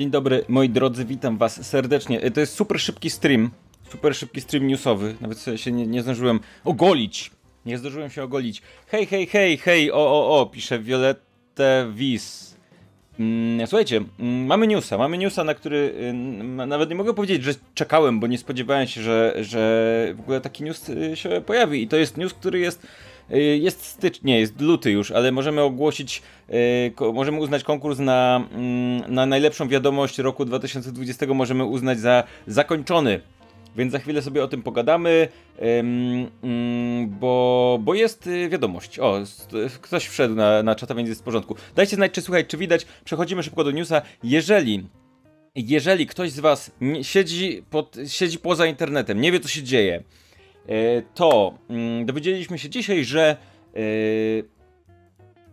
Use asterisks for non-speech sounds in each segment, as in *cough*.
Dzień dobry, moi drodzy, witam was serdecznie. E, to jest super szybki stream, super szybki stream newsowy. Nawet się nie, nie zdążyłem ogolić. Nie zdążyłem się ogolić. Hej, hej, hej, hej, o, o, o, pisze Violette Wis. Mm, słuchajcie, mm, mamy newsa, mamy newsa, na który y, nawet nie mogę powiedzieć, że czekałem, bo nie spodziewałem się, że, że w ogóle taki news y, się pojawi. I to jest news, który jest jest stycz, nie, jest luty już, ale możemy ogłosić, y, możemy uznać konkurs na, mm, na najlepszą wiadomość roku 2020, możemy uznać za zakończony. Więc za chwilę sobie o tym pogadamy, mm, bo, bo jest y, wiadomość. O, ktoś wszedł na, na czata, więc jest w porządku. Dajcie znać, czy słuchać, czy widać. Przechodzimy szybko do newsa. Jeżeli jeżeli ktoś z Was siedzi, pod, siedzi poza internetem, nie wie co się dzieje, to mm, dowiedzieliśmy się dzisiaj, że e,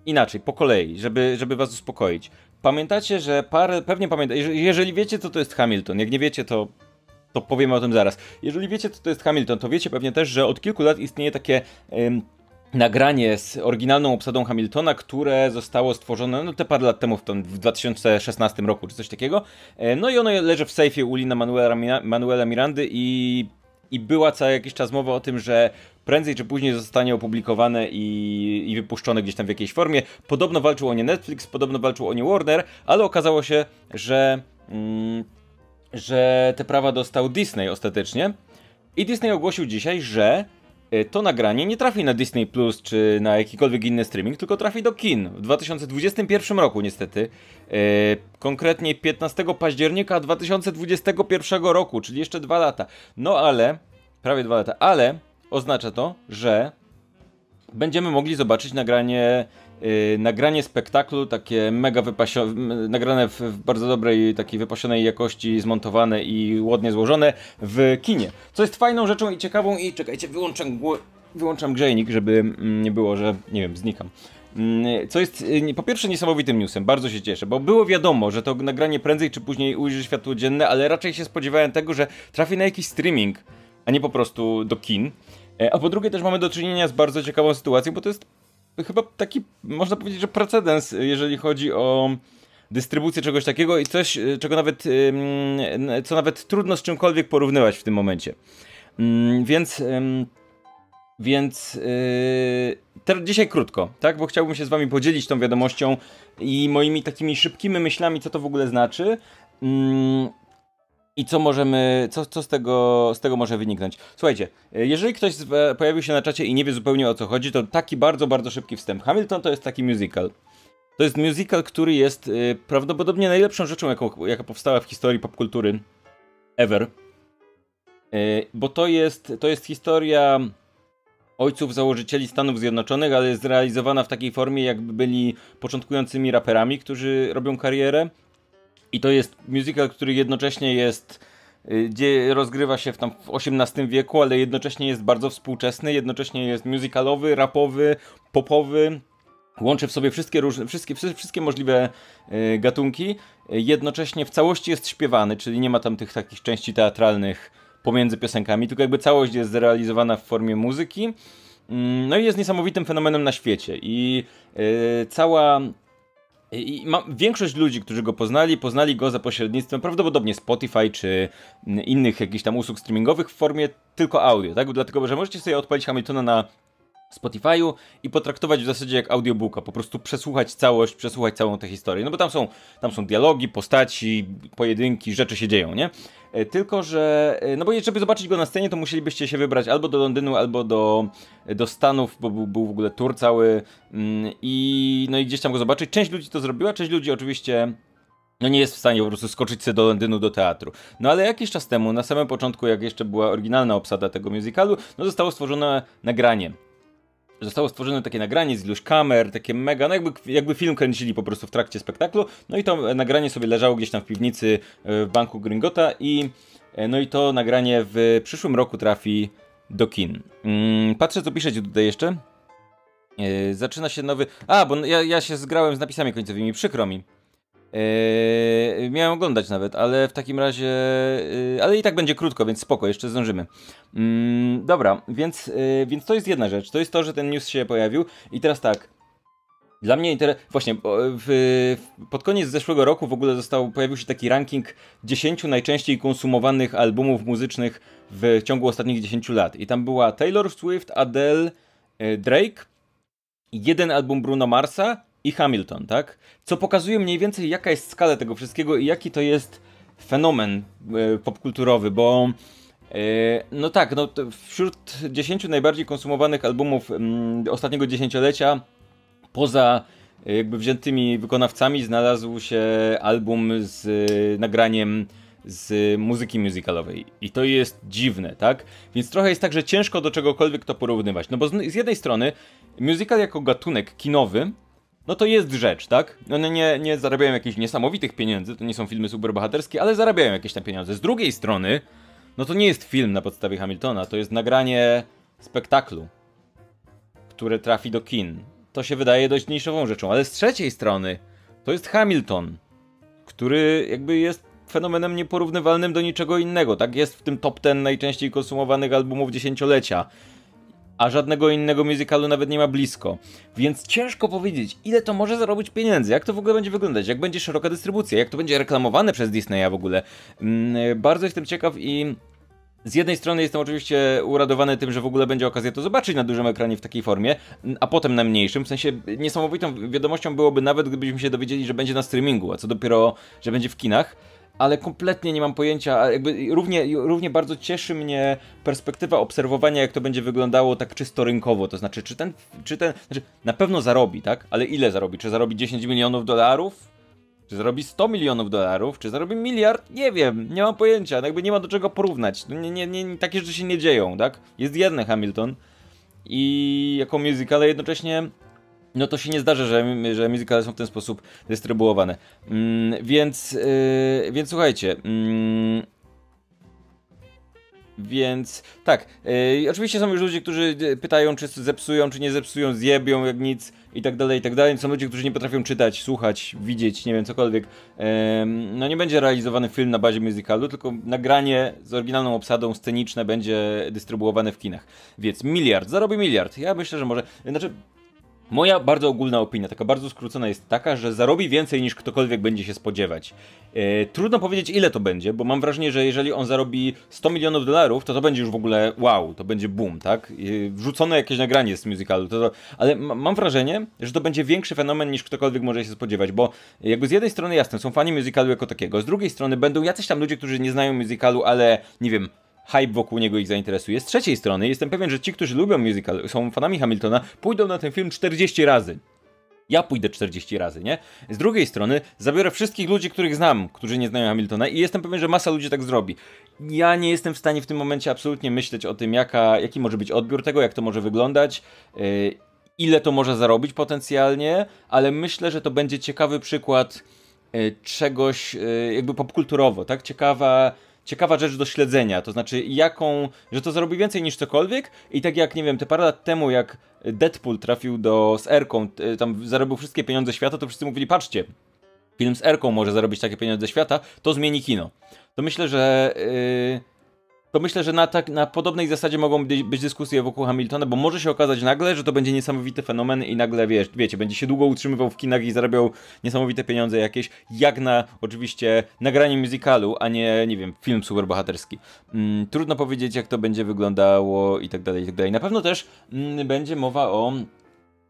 inaczej, po kolei, żeby, żeby was uspokoić. Pamiętacie, że parę, pewnie pamiętacie, jeżeli wiecie, co to jest Hamilton, jak nie wiecie, to, to powiemy o tym zaraz. Jeżeli wiecie, co to jest Hamilton, to wiecie pewnie też, że od kilku lat istnieje takie nagranie z oryginalną obsadą Hamiltona, które zostało stworzone no te parę lat temu, w, tym, w 2016 roku, czy coś takiego. E, no i ono leży w sejfie u Lina Manuela, Manuela Mirandy i i była cały jakiś czas mowa o tym, że prędzej czy później zostanie opublikowane i, i wypuszczone gdzieś tam w jakiejś formie. Podobno walczył o nie Netflix, podobno walczył o nie Warner, ale okazało się, że, mm, że te prawa dostał Disney ostatecznie. I Disney ogłosił dzisiaj, że to nagranie nie trafi na Disney Plus czy na jakikolwiek inny streaming, tylko trafi do kin w 2021 roku niestety. E, konkretnie 15 października 2021 roku, czyli jeszcze dwa lata. No ale, prawie dwa lata, ale oznacza to, że będziemy mogli zobaczyć nagranie Yy, nagranie spektaklu, takie mega wypasione, nagrane w, w, bardzo dobrej, takiej wypasionej jakości, zmontowane i ładnie złożone w kinie. Co jest fajną rzeczą i ciekawą i czekajcie, wyłączam, wyłączam grzejnik, żeby mm, nie było, że nie wiem, znikam. Mm, co jest y, po pierwsze niesamowitym newsem, bardzo się cieszę, bo było wiadomo, że to nagranie prędzej czy później ujrzy światło dzienne, ale raczej się spodziewałem tego, że trafi na jakiś streaming, a nie po prostu do kin. E, a po drugie też mamy do czynienia z bardzo ciekawą sytuacją, bo to jest chyba taki, można powiedzieć, że precedens, jeżeli chodzi o dystrybucję czegoś takiego i coś, czego nawet, co nawet trudno z czymkolwiek porównywać w tym momencie. Mm, więc, więc yy, dzisiaj krótko, tak, bo chciałbym się z wami podzielić tą wiadomością i moimi takimi szybkimi myślami, co to w ogóle znaczy. I co możemy, co, co z, tego, z tego może wyniknąć? Słuchajcie, jeżeli ktoś z, pojawił się na czacie i nie wie zupełnie o co chodzi, to taki bardzo, bardzo szybki wstęp. Hamilton to jest taki musical. To jest musical, który jest y, prawdopodobnie najlepszą rzeczą, jaką, jaka powstała w historii popkultury ever. Y, bo to jest, to jest historia ojców założycieli Stanów Zjednoczonych, ale jest zrealizowana w takiej formie, jakby byli początkującymi raperami, którzy robią karierę i to jest musical, który jednocześnie jest y, gdzie rozgrywa się w tam w XVIII wieku, ale jednocześnie jest bardzo współczesny, jednocześnie jest musicalowy, rapowy, popowy, łączy w sobie wszystkie różne, wszystkie, wszystkie możliwe y, gatunki, jednocześnie w całości jest śpiewany, czyli nie ma tam tych takich części teatralnych pomiędzy piosenkami, tylko jakby całość jest zrealizowana w formie muzyki. Mm, no i jest niesamowitym fenomenem na świecie i y, cała i ma, większość ludzi, którzy go poznali, poznali go za pośrednictwem prawdopodobnie Spotify czy innych jakichś tam usług streamingowych w formie tylko audio, tak? Dlatego, że możecie sobie odpalić Hamiltona na Spotify'u i potraktować w zasadzie jak audiobooka, po prostu przesłuchać całość, przesłuchać całą tę historię. No bo tam są, tam są dialogi, postaci, pojedynki, rzeczy się dzieją, nie? E, tylko, że, e, no bo żeby zobaczyć go na scenie, to musielibyście się wybrać albo do Londynu, albo do, do Stanów, bo był, był w ogóle tour cały mm, i no i gdzieś tam go zobaczyć. Część ludzi to zrobiła, część ludzi oczywiście no nie jest w stanie po prostu skoczyć sobie do Londynu do teatru. No ale jakiś czas temu, na samym początku, jak jeszcze była oryginalna obsada tego musicalu, no zostało stworzone nagranie Zostało stworzone takie nagranie z iluś kamer, takie mega, no jakby, jakby film kręcili po prostu w trakcie spektaklu. No i to nagranie sobie leżało gdzieś tam w piwnicy e, w banku Gringota i e, no i to nagranie w przyszłym roku trafi do kin. Mm, patrzę co piszecie tutaj jeszcze. E, zaczyna się nowy... A, bo ja, ja się zgrałem z napisami końcowymi, przykro mi. Yy, miałem oglądać nawet, ale w takim razie. Yy, ale i tak będzie krótko, więc spoko, jeszcze zdążymy. Yy, dobra, więc, yy, więc to jest jedna rzecz. To jest to, że ten news się pojawił. I teraz tak. Dla mnie właśnie w, pod koniec zeszłego roku w ogóle został, pojawił się taki ranking 10 najczęściej konsumowanych albumów muzycznych w ciągu ostatnich 10 lat. I tam była Taylor Swift, Adele, Drake, jeden album Bruno Marsa i Hamilton, tak? Co pokazuje mniej więcej jaka jest skala tego wszystkiego i jaki to jest fenomen e, popkulturowy, bo e, no tak, no wśród 10 najbardziej konsumowanych albumów mm, ostatniego dziesięciolecia poza e, jakby wziętymi wykonawcami znalazł się album z nagraniem z muzyki musicalowej. I to jest dziwne, tak? Więc trochę jest tak, że ciężko do czegokolwiek to porównywać. No bo z jednej strony musical jako gatunek kinowy no to jest rzecz, tak? One nie, nie zarabiają jakichś niesamowitych pieniędzy, to nie są filmy superbohaterskie, ale zarabiają jakieś tam pieniądze. Z drugiej strony, no to nie jest film na podstawie Hamiltona, to jest nagranie spektaklu, które trafi do kin to się wydaje dość niszową rzeczą. Ale z trzeciej strony to jest Hamilton, który jakby jest fenomenem nieporównywalnym do niczego innego. Tak jest w tym top ten najczęściej konsumowanych albumów dziesięciolecia. A żadnego innego musicalu nawet nie ma blisko. Więc ciężko powiedzieć, ile to może zarobić pieniędzy, jak to w ogóle będzie wyglądać, jak będzie szeroka dystrybucja, jak to będzie reklamowane przez Disneya w ogóle. Mm, bardzo jestem ciekaw i z jednej strony jestem oczywiście uradowany tym, że w ogóle będzie okazja to zobaczyć na dużym ekranie w takiej formie, a potem na mniejszym. W sensie niesamowitą wiadomością byłoby nawet, gdybyśmy się dowiedzieli, że będzie na streamingu, a co dopiero, że będzie w kinach. Ale kompletnie nie mam pojęcia, jakby równie, równie bardzo cieszy mnie perspektywa obserwowania, jak to będzie wyglądało tak czysto rynkowo. To znaczy, czy ten, czy ten, znaczy na pewno zarobi, tak? Ale ile zarobi? Czy zarobi 10 milionów dolarów? Czy zarobi 100 milionów dolarów? Czy zarobi miliard? Nie wiem, nie mam pojęcia, jakby nie ma do czego porównać. Nie, nie, nie, takie rzeczy się nie dzieją, tak? Jest jeden Hamilton i jako musical, ale jednocześnie no to się nie zdarza, że, że musicale są w ten sposób dystrybuowane. Mm, więc, yy, więc słuchajcie. Yy, więc tak, yy, oczywiście są już ludzie, którzy pytają, czy zepsują, czy nie zepsują, zjebią jak nic i tak dalej, i tak dalej. Są ludzie, którzy nie potrafią czytać, słuchać, widzieć, nie wiem, cokolwiek. No nie będzie realizowany film na bazie musicalu, tylko nagranie z oryginalną obsadą sceniczne będzie dystrybuowane w kinach. Więc miliard, zarobi miliard. Ja myślę, że może, znaczy Moja bardzo ogólna opinia, taka bardzo skrócona jest taka, że zarobi więcej niż ktokolwiek będzie się spodziewać. E, trudno powiedzieć ile to będzie, bo mam wrażenie, że jeżeli on zarobi 100 milionów dolarów, to to będzie już w ogóle wow, to będzie boom, tak? E, wrzucone jakieś nagranie z musicalu, to, to, ale mam wrażenie, że to będzie większy fenomen niż ktokolwiek może się spodziewać, bo jakby z jednej strony jasne, są fani musicalu jako takiego, z drugiej strony będą jacyś tam ludzie, którzy nie znają musicalu, ale nie wiem, hype wokół niego ich zainteresuje. Z trzeciej strony jestem pewien, że ci, którzy lubią musical, są fanami Hamiltona, pójdą na ten film 40 razy. Ja pójdę 40 razy, nie? Z drugiej strony zabiorę wszystkich ludzi, których znam, którzy nie znają Hamiltona i jestem pewien, że masa ludzi tak zrobi. Ja nie jestem w stanie w tym momencie absolutnie myśleć o tym, jaka, jaki może być odbiór tego, jak to może wyglądać, yy, ile to może zarobić potencjalnie, ale myślę, że to będzie ciekawy przykład yy, czegoś yy, jakby popkulturowo, tak? Ciekawa ciekawa rzecz do śledzenia, to znaczy jaką, że to zarobi więcej niż cokolwiek i tak jak, nie wiem, te parę lat temu, jak Deadpool trafił do, z Erką, tam zarobił wszystkie pieniądze świata, to wszyscy mówili, patrzcie, film z Erką może zarobić takie pieniądze świata, to zmieni kino. To myślę, że... Yy to myślę, że na, tak, na podobnej zasadzie mogą być dyskusje wokół Hamiltona, bo może się okazać nagle, że to będzie niesamowity fenomen i nagle, wiesz, wiecie, będzie się długo utrzymywał w kinach i zarabiał niesamowite pieniądze jakieś, jak na, oczywiście, nagranie musicalu, a nie, nie wiem, film superbohaterski. Mm, trudno powiedzieć, jak to będzie wyglądało i tak dalej, i tak dalej. Na pewno też mm, będzie mowa o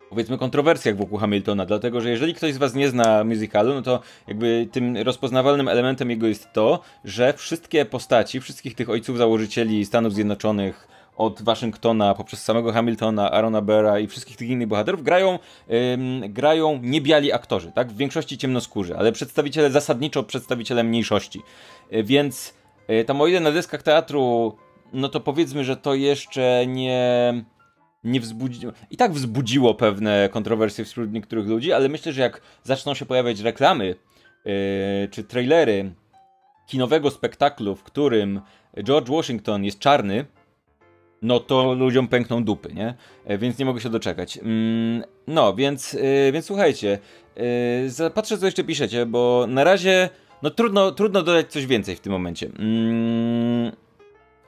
powiedzmy kontrowersjach wokół Hamiltona, dlatego że jeżeli ktoś z was nie zna musicalu, no to jakby tym rozpoznawalnym elementem jego jest to, że wszystkie postaci, wszystkich tych ojców założycieli Stanów Zjednoczonych od Waszyngtona poprzez samego Hamiltona, Arona Bera i wszystkich tych innych bohaterów grają, ym, grają niebiali aktorzy, tak? W większości ciemnoskórzy, ale przedstawiciele zasadniczo przedstawiciele mniejszości. Yy, więc yy, tam o ile na deskach teatru, no to powiedzmy, że to jeszcze nie nie wzbudziło. I tak wzbudziło pewne kontrowersje wśród niektórych ludzi, ale myślę, że jak zaczną się pojawiać reklamy yy, czy trailery kinowego spektaklu, w którym George Washington jest czarny, no to ludziom pękną dupy, nie? E, więc nie mogę się doczekać. Mm, no, więc, yy, więc słuchajcie, yy, patrzę co jeszcze piszecie, bo na razie no trudno, trudno dodać coś więcej w tym momencie. Mm,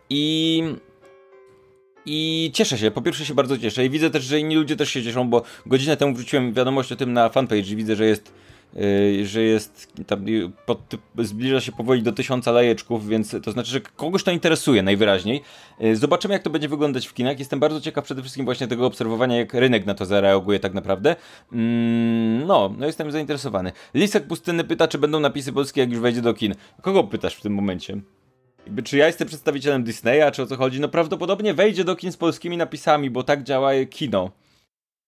I I cieszę się, po pierwsze się bardzo cieszę i widzę też, że inni ludzie też się cieszą, bo godzinę temu wrzuciłem wiadomość o tym na fanpage i widzę, że jest Yy, że jest tam, pod, zbliża się powoli do tysiąca lajeczków, więc to znaczy, że kogoś to interesuje najwyraźniej. Yy, zobaczymy, jak to będzie wyglądać w kinach. Jestem bardzo ciekaw przede wszystkim właśnie tego obserwowania, jak rynek na to zareaguje tak naprawdę. Mm, no, no jestem zainteresowany. Lisek Pustyny pyta, czy będą napisy polskie, jak już wejdzie do kin. Kogo pytasz w tym momencie? Jakby, czy ja jestem przedstawicielem Disneya, czy o co chodzi? No prawdopodobnie wejdzie do kin z polskimi napisami, bo tak działa kino.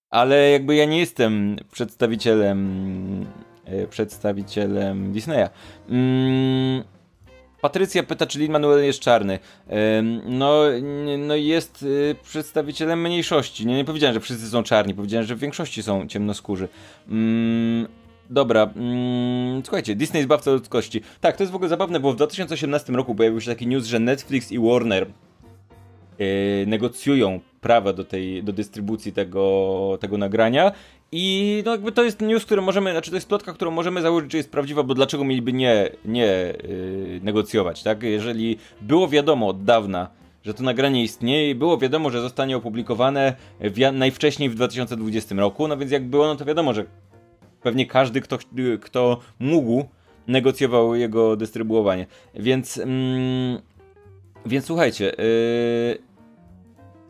Ale jakby ja nie jestem przedstawicielem E, przedstawicielem Disneya. Mm, Patrycja pyta, czy Lin-Manuel jest czarny. No, no jest y, przedstawicielem mniejszości. Nie, nie powiedziałem, że wszyscy są czarni, powiedziałem, że w większości są ciemnoskórzy. Mm, dobra, mm, słuchajcie, Disney zbawca ludzkości. Tak, to jest w ogóle zabawne, bo w 2018 roku pojawił się taki news, że Netflix i Warner yy, negocjują prawa do tej, do dystrybucji tego, tego nagrania i no jakby to jest news, który możemy, znaczy to jest plotka, którą możemy założyć, że jest prawdziwa, bo dlaczego mieliby nie, nie yy, negocjować, tak? Jeżeli było wiadomo od dawna, że to nagranie istnieje i było wiadomo, że zostanie opublikowane w, najwcześniej w 2020 roku, no więc jak było, no to wiadomo, że pewnie każdy, kto, kto mógł, negocjował jego dystrybuowanie. Więc, mm, więc słuchajcie, yy,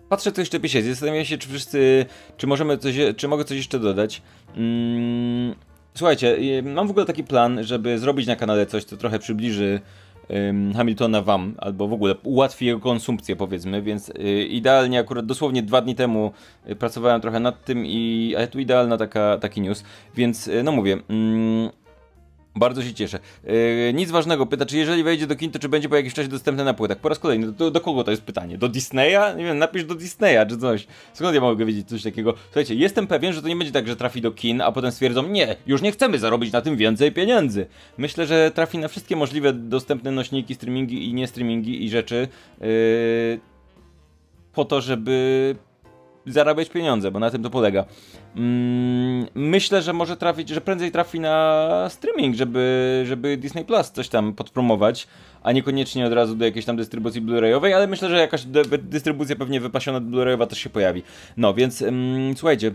patrzę, co jeszcze pisze. Zastanawiam się, czy wszyscy, czy możemy coś, czy mogę coś jeszcze dodać. Mm, słuchajcie, mam w ogóle taki plan, żeby zrobić na kanale coś, co trochę przybliży Hamiltona wam, albo w ogóle ułatwi jego konsumpcję, powiedzmy, więc y, idealnie, akurat dosłownie dwa dni temu y, pracowałem trochę nad tym i, ale tu idealna taka, taki news, więc y, no mówię, mm, bardzo się cieszę. Yy, nic ważnego, pyta, czy jeżeli wejdzie do kin, to czy będzie po jakimś czasie dostępne na płytach? Po raz kolejny, do, do, kogo to jest pytanie? Do Disneya? Nie wiem, napisz do Disneya czy coś. Skąd ja mogę wiedzieć coś takiego? Słuchajcie, jestem pewien, że to nie będzie tak, że trafi do kin, a potem stwierdzą, nie, już nie chcemy zarobić na tym więcej pieniędzy. Myślę, że trafi na wszystkie możliwe dostępne nośniki, streamingi i nie streamingi i rzeczy. Yy, po to, żeby zarabiać pieniądze, bo na tym to polega. Mm, myślę, że może trafić, że prędzej trafi na streaming, żeby, żeby Disney Plus coś tam podpromować, a niekoniecznie od razu do jakiejś tam dystrybucji Blu-rayowej, ale myślę, że jakaś dystrybucja pewnie wypasiona Blu-rayowa też się pojawi. No, więc mm, słuchajcie,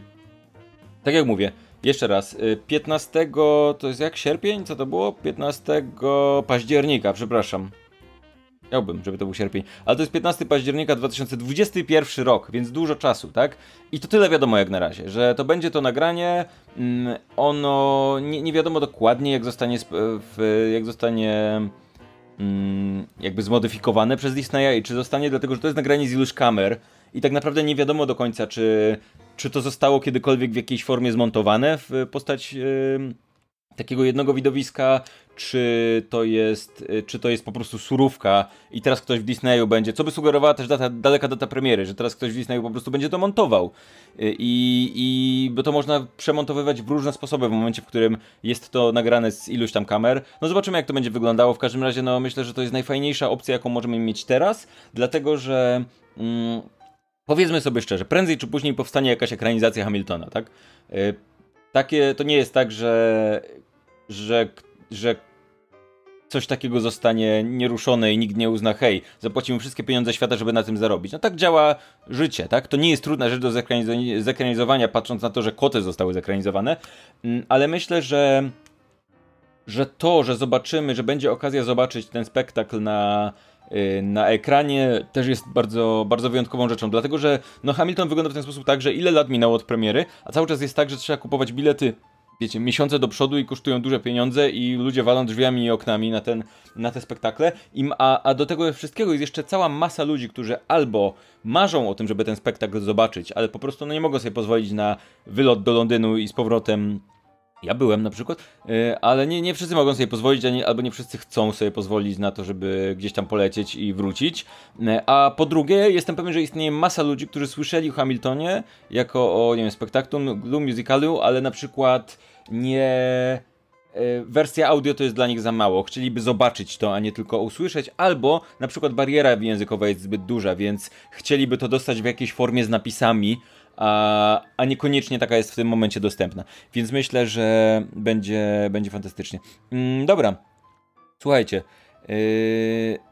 tak jak mówię, jeszcze raz, 15 y, to jest jak sierpień? Co to było? 15 października, przepraszam. Chciałbym, żeby to był sierpień. Ale to jest 15 października 2021 rok, więc dużo czasu, tak? I to tyle wiadomo jak na razie, że to będzie to nagranie. Mm, ono nie, nie wiadomo dokładnie, jak zostanie, w, jak zostanie mm, jakby zmodyfikowane przez Disneya i czy zostanie, dlatego że to jest nagranie z iluś kamer i tak naprawdę nie wiadomo do końca, czy, czy to zostało kiedykolwiek w jakiejś formie zmontowane w postać. Takiego jednego widowiska, czy to jest, y, czy to jest po prostu surówka i teraz ktoś w Disneyu będzie, co by sugerowała też data, daleka data premiery, że teraz ktoś w Disneyu po prostu będzie to montował y, i, i bo to można przemontowywać w różne sposoby w momencie, w którym jest to nagrane z iluś tam kamer. No zobaczymy jak to będzie wyglądało, w każdym razie no myślę, że to jest najfajniejsza opcja jaką możemy mieć teraz, dlatego że mm, powiedzmy sobie szczerze, prędzej czy później powstanie jakaś ekranizacja Hamiltona, tak? Y, takie, to nie jest tak, że że, że coś takiego zostanie nieruszone i nikt nie uzna, hej, zapłacimy wszystkie pieniądze świata, żeby na tym zarobić. No tak działa życie, tak? To nie jest trudna rzecz do zekranizowania, patrząc na to, że koty zostały zekranizowane, mm, ale myślę, że że to, że zobaczymy, że będzie okazja zobaczyć ten spektakl na, y, na ekranie też jest bardzo, bardzo wyjątkową rzeczą, dlatego że no Hamilton wygląda w ten sposób tak, że ile lat minęło od premiery, a cały czas jest tak, że trzeba kupować bilety wiecie, miesiące do przodu i kosztują duże pieniądze i ludzie walą drzwiami i oknami na, ten, na te spektakle. I, a, a do tego wszystkiego jest jeszcze cała masa ludzi, którzy albo marzą o tym, żeby ten spektakl zobaczyć, ale po prostu no, nie mogą sobie pozwolić na wylot do Londynu i z powrotem ja byłem na przykład, y, ale nie, nie wszyscy mogą sobie pozwolić, albo nie wszyscy chcą sobie pozwolić na to, żeby gdzieś tam polecieć i wrócić. Y, a po drugie, jestem pewien, że istnieje masa ludzi, którzy słyszeli o Hamiltonie jako o, nie wiem, spektaklum, musicalu, ale na przykład nie y, wersja audio to jest dla nich za mało. Chcieliby zobaczyć to, a nie tylko usłyszeć, albo na przykład bariera językowa jest zbyt duża, więc chcieliby to dostać w jakiejś formie z napisami, a, a niekoniecznie taka jest w tym momencie dostępna. Więc myślę, że będzie, będzie fantastycznie. Mm, dobra, słuchajcie. Yy...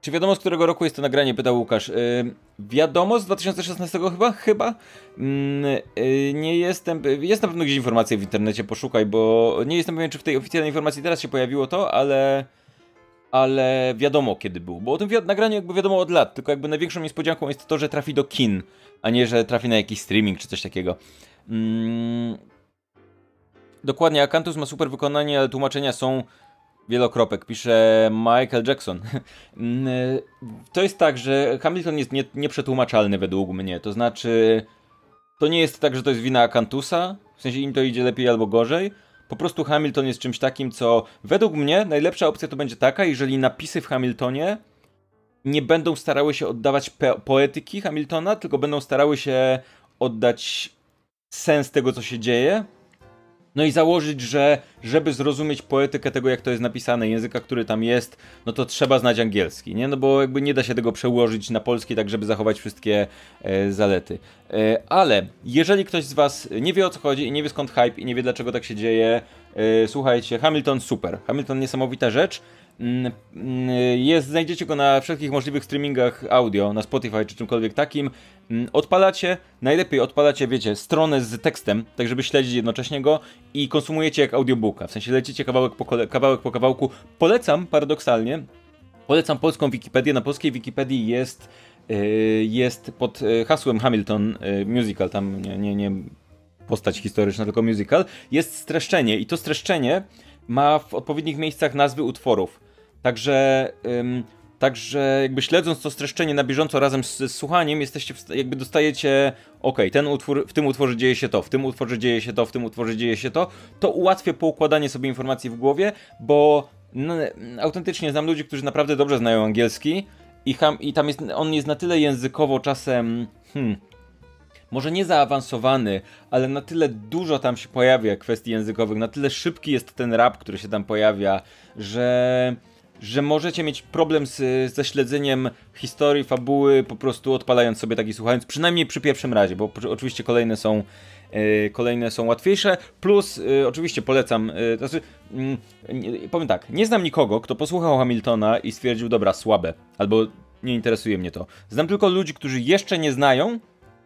Czy wiadomo, z którego roku jest to nagranie? Pytał Łukasz. Yy, wiadomo, z 2016 chyba? Chyba. Yy, yy, nie jestem. Jest na pewno gdzieś informacja w internecie, poszukaj, bo nie jestem pewien, czy w tej oficjalnej informacji teraz się pojawiło to, ale. Ale wiadomo kiedy był. Bo o tym wi nagraniu jakby wiadomo od lat, tylko jakby największą niespodzianką jest to, że trafi do kin, a nie, że trafi na jakiś streaming czy coś takiego. Mm. Dokładnie, Akantus ma super wykonanie, ale tłumaczenia są wielokropek, pisze Michael Jackson. *laughs* Mm, to jest tak, że Hamilton jest nie, nieprzetłumaczalny według mnie. To znaczy, to nie jest tak, że to jest wina Akantusa, w sensie im to idzie lepiej albo gorzej. Po prostu Hamilton jest czymś takim, co według mnie najlepsza opcja to będzie taka, jeżeli napisy w Hamiltonie nie będą starały się oddawać poetyki Hamiltona, tylko będą starały się oddać sens tego, co się dzieje no i założyć, że żeby zrozumieć poetykę tego, jak to jest napisane, języka, który tam jest, no to trzeba znać angielski, nie? No bo jakby nie da się tego przełożyć na polski, tak żeby zachować wszystkie e, zalety. E, ale jeżeli ktoś z Was nie wie o co chodzi i nie wie skąd hype i nie wie dlaczego tak się dzieje, e, słuchajcie, Hamilton super. Hamilton niesamowita rzecz. Mm, mm, jest, znajdziecie go na wszelkich możliwych streamingach audio, na Spotify czy czymkolwiek takim. Mm, odpalacie, najlepiej odpalacie, wiecie, stronę z tekstem, tak żeby śledzić jednocześnie go i konsumujecie jak audiobooka, w sensie lecicie kawałek po, kawałek po kawałku. Polecam, paradoksalnie, polecam polską Wikipedię, na polskiej Wikipedii jest, yy, jest pod yy, hasłem Hamilton yy, Musical, tam nie, nie, nie postać historyczna, tylko musical, jest streszczenie i to streszczenie ma w odpowiednich miejscach nazwy utworów. Także, ym, także jakby śledząc to streszczenie na bieżąco razem z, z słuchaniem, jesteście, w, jakby dostajecie, ok, ten utwór, w tym utworze dzieje się to, w tym utworze dzieje się to, w tym utworze dzieje się to, to ułatwia poukładanie sobie informacji w głowie, bo no, autentycznie znam ludzi, którzy naprawdę dobrze znają angielski i, ham, i tam jest, on jest na tyle językowo czasem, hmm, może nie zaawansowany, ale na tyle dużo tam się pojawia kwestii językowych, na tyle szybki jest ten rap, który się tam pojawia, że że możecie mieć problem z, ze śledzeniem historii, fabuły, po prostu odpalając sobie taki słuchając, przynajmniej przy pierwszym razie, bo oczywiście kolejne są yy, kolejne są łatwiejsze, plus yy, oczywiście polecam, yy, znaczy, yy, powiem tak, nie znam nikogo, kto posłuchał Hamiltona i stwierdził, dobra, słabe, albo nie interesuje mnie to. Znam tylko ludzi, którzy jeszcze nie znają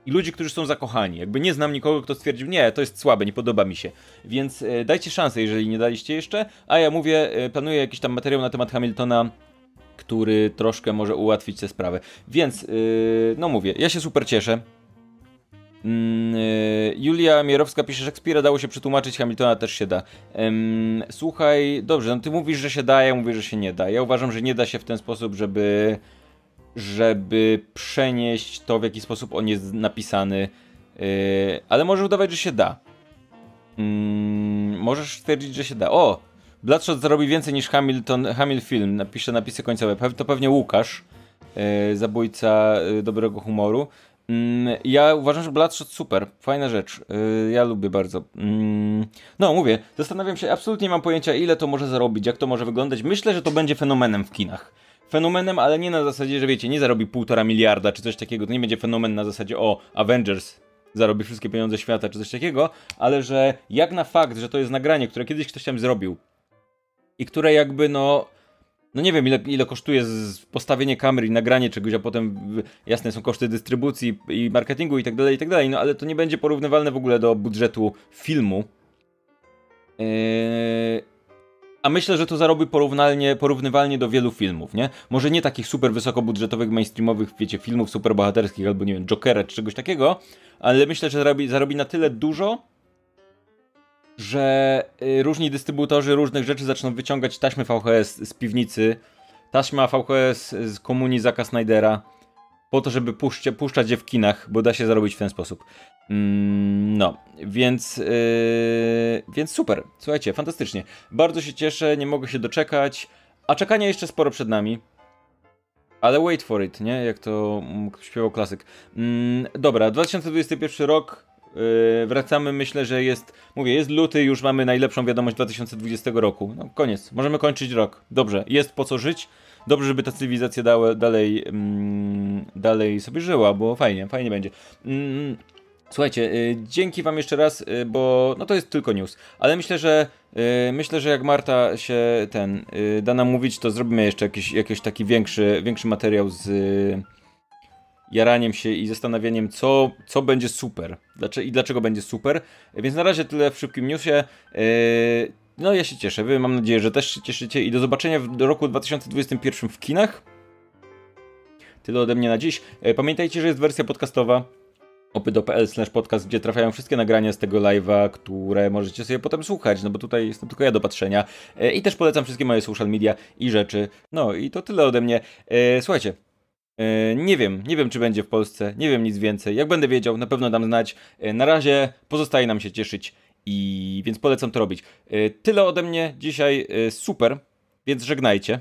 i ludzi, którzy są zakochani. Jakby nie znam nikogo, kto stwierdził, nie, to jest słabe, nie podoba mi się. Więc e, dajcie szansę, jeżeli nie daliście jeszcze. A ja mówię, e, planuję jakiś tam materiał na temat Hamiltona, który troszkę może ułatwić tę sprawę. Więc, e, no mówię, ja się super cieszę. Mm, e, Julia Mierowska pisze, że Szekspira dało się przetłumaczyć, Hamiltona też się da. słuchaj, dobrze, no ty mówisz, że się da, ja mówię, że się nie da. Ja uważam, że nie da się w ten sposób, żeby żeby przenieść to, w jaki sposób on jest napisany, yy, ale może udawać, że się da. Yy, możesz stwierdzić, że się da. O! Bloodshot zarobi więcej niż Hamilton, Hamil Film, napisze napisy końcowe. To pewnie Łukasz, yy, zabójca yy, dobrego humoru. Mm, ja uważam, że Bloodshot super, fajna rzecz. Yy, ja lubię bardzo. Mm, no, mówię, zastanawiam się, absolutnie nie mam pojęcia, ile to może zarobić, jak to może wyglądać. Myślę, że to będzie fenomenem w kinach fenomenem, ale nie na zasadzie, że wiecie, nie zarobi półtora miliarda czy coś takiego, to nie będzie fenomen na zasadzie o Avengers zarobi wszystkie pieniądze świata czy coś takiego, ale że jak na fakt, że to jest nagranie, które kiedyś ktoś tam zrobił i które jakby no no nie wiem ile, ile kosztuje postawienie kamery i nagranie czegoś, a potem jasne są koszty dystrybucji i marketingu i tak dalej, i tak dalej, no ale to nie będzie porównywalne w ogóle do budżetu filmu. Yy, a myślę, że to zarobi porównalnie, porównywalnie do wielu filmów, nie? Może nie takich super wysokobudżetowych, mainstreamowych, wiecie, filmów superbohaterskich albo, nie wiem, Jokera czy czegoś takiego, ale myślę, że zarobi, zarobi na tyle dużo, że y, różni dystrybutorzy różnych rzeczy zaczną wyciągać taśmy VHS z piwnicy, taśma VHS z komunii Zaka Snydera, po to, żeby puszczać, puszczać je w kinach, bo da się zarobić w ten sposób. Mm, no, więc, yy, więc super. Słuchajcie, fantastycznie. Bardzo się cieszę, nie mogę się doczekać, a czekania jeszcze sporo przed nami. Ale wait for it, nie? Jak to śpiewał klasyk. Mm, dobra, 2021 rok. Yy, wracamy, myślę, że jest. Mówię, jest luty, już mamy najlepszą wiadomość 2020 roku. No, koniec. Możemy kończyć rok. Dobrze, jest po co żyć dobrze, żeby ta cywilizacja dałe, dalej, mm, dalej sobie żyła, bo fajnie, fajnie będzie. Mm, Słuchajcie, y, dzięki wam jeszcze raz, y, bo no to jest tylko news, ale myślę, że y, myślę, że jak Marta się ten y, da nam mówić, to zrobimy jeszcze jakiś, jakiś taki większy, większy materiał z y, jaraniem się i zastanawianiem, co, co będzie super dlaczego, i dlaczego będzie super. Więc na razie tyle w szybkim newsie. No ja się cieszę, wy mam nadzieję, że też się cieszycie i do zobaczenia w roku 2021 w kinach. Tyle ode mnie na dziś. Y, Pamiętajcie, że jest wersja podcastowa opydo.pl podcast, gdzie trafiają wszystkie nagrania z tego live'a, które możecie sobie potem słuchać, no bo tutaj jestem tylko ja do patrzenia. E, I też polecam wszystkie moje social media i rzeczy. No i to tyle ode mnie. E, Słuchajcie, e, nie wiem, nie wiem czy będzie w Polsce, nie wiem nic więcej. Jak będę wiedział, na pewno dam znać. E, Na razie pozostaje nam się cieszyć i więc polecam to robić. E, Tyle ode mnie dzisiaj, e, super, więc żegnajcie.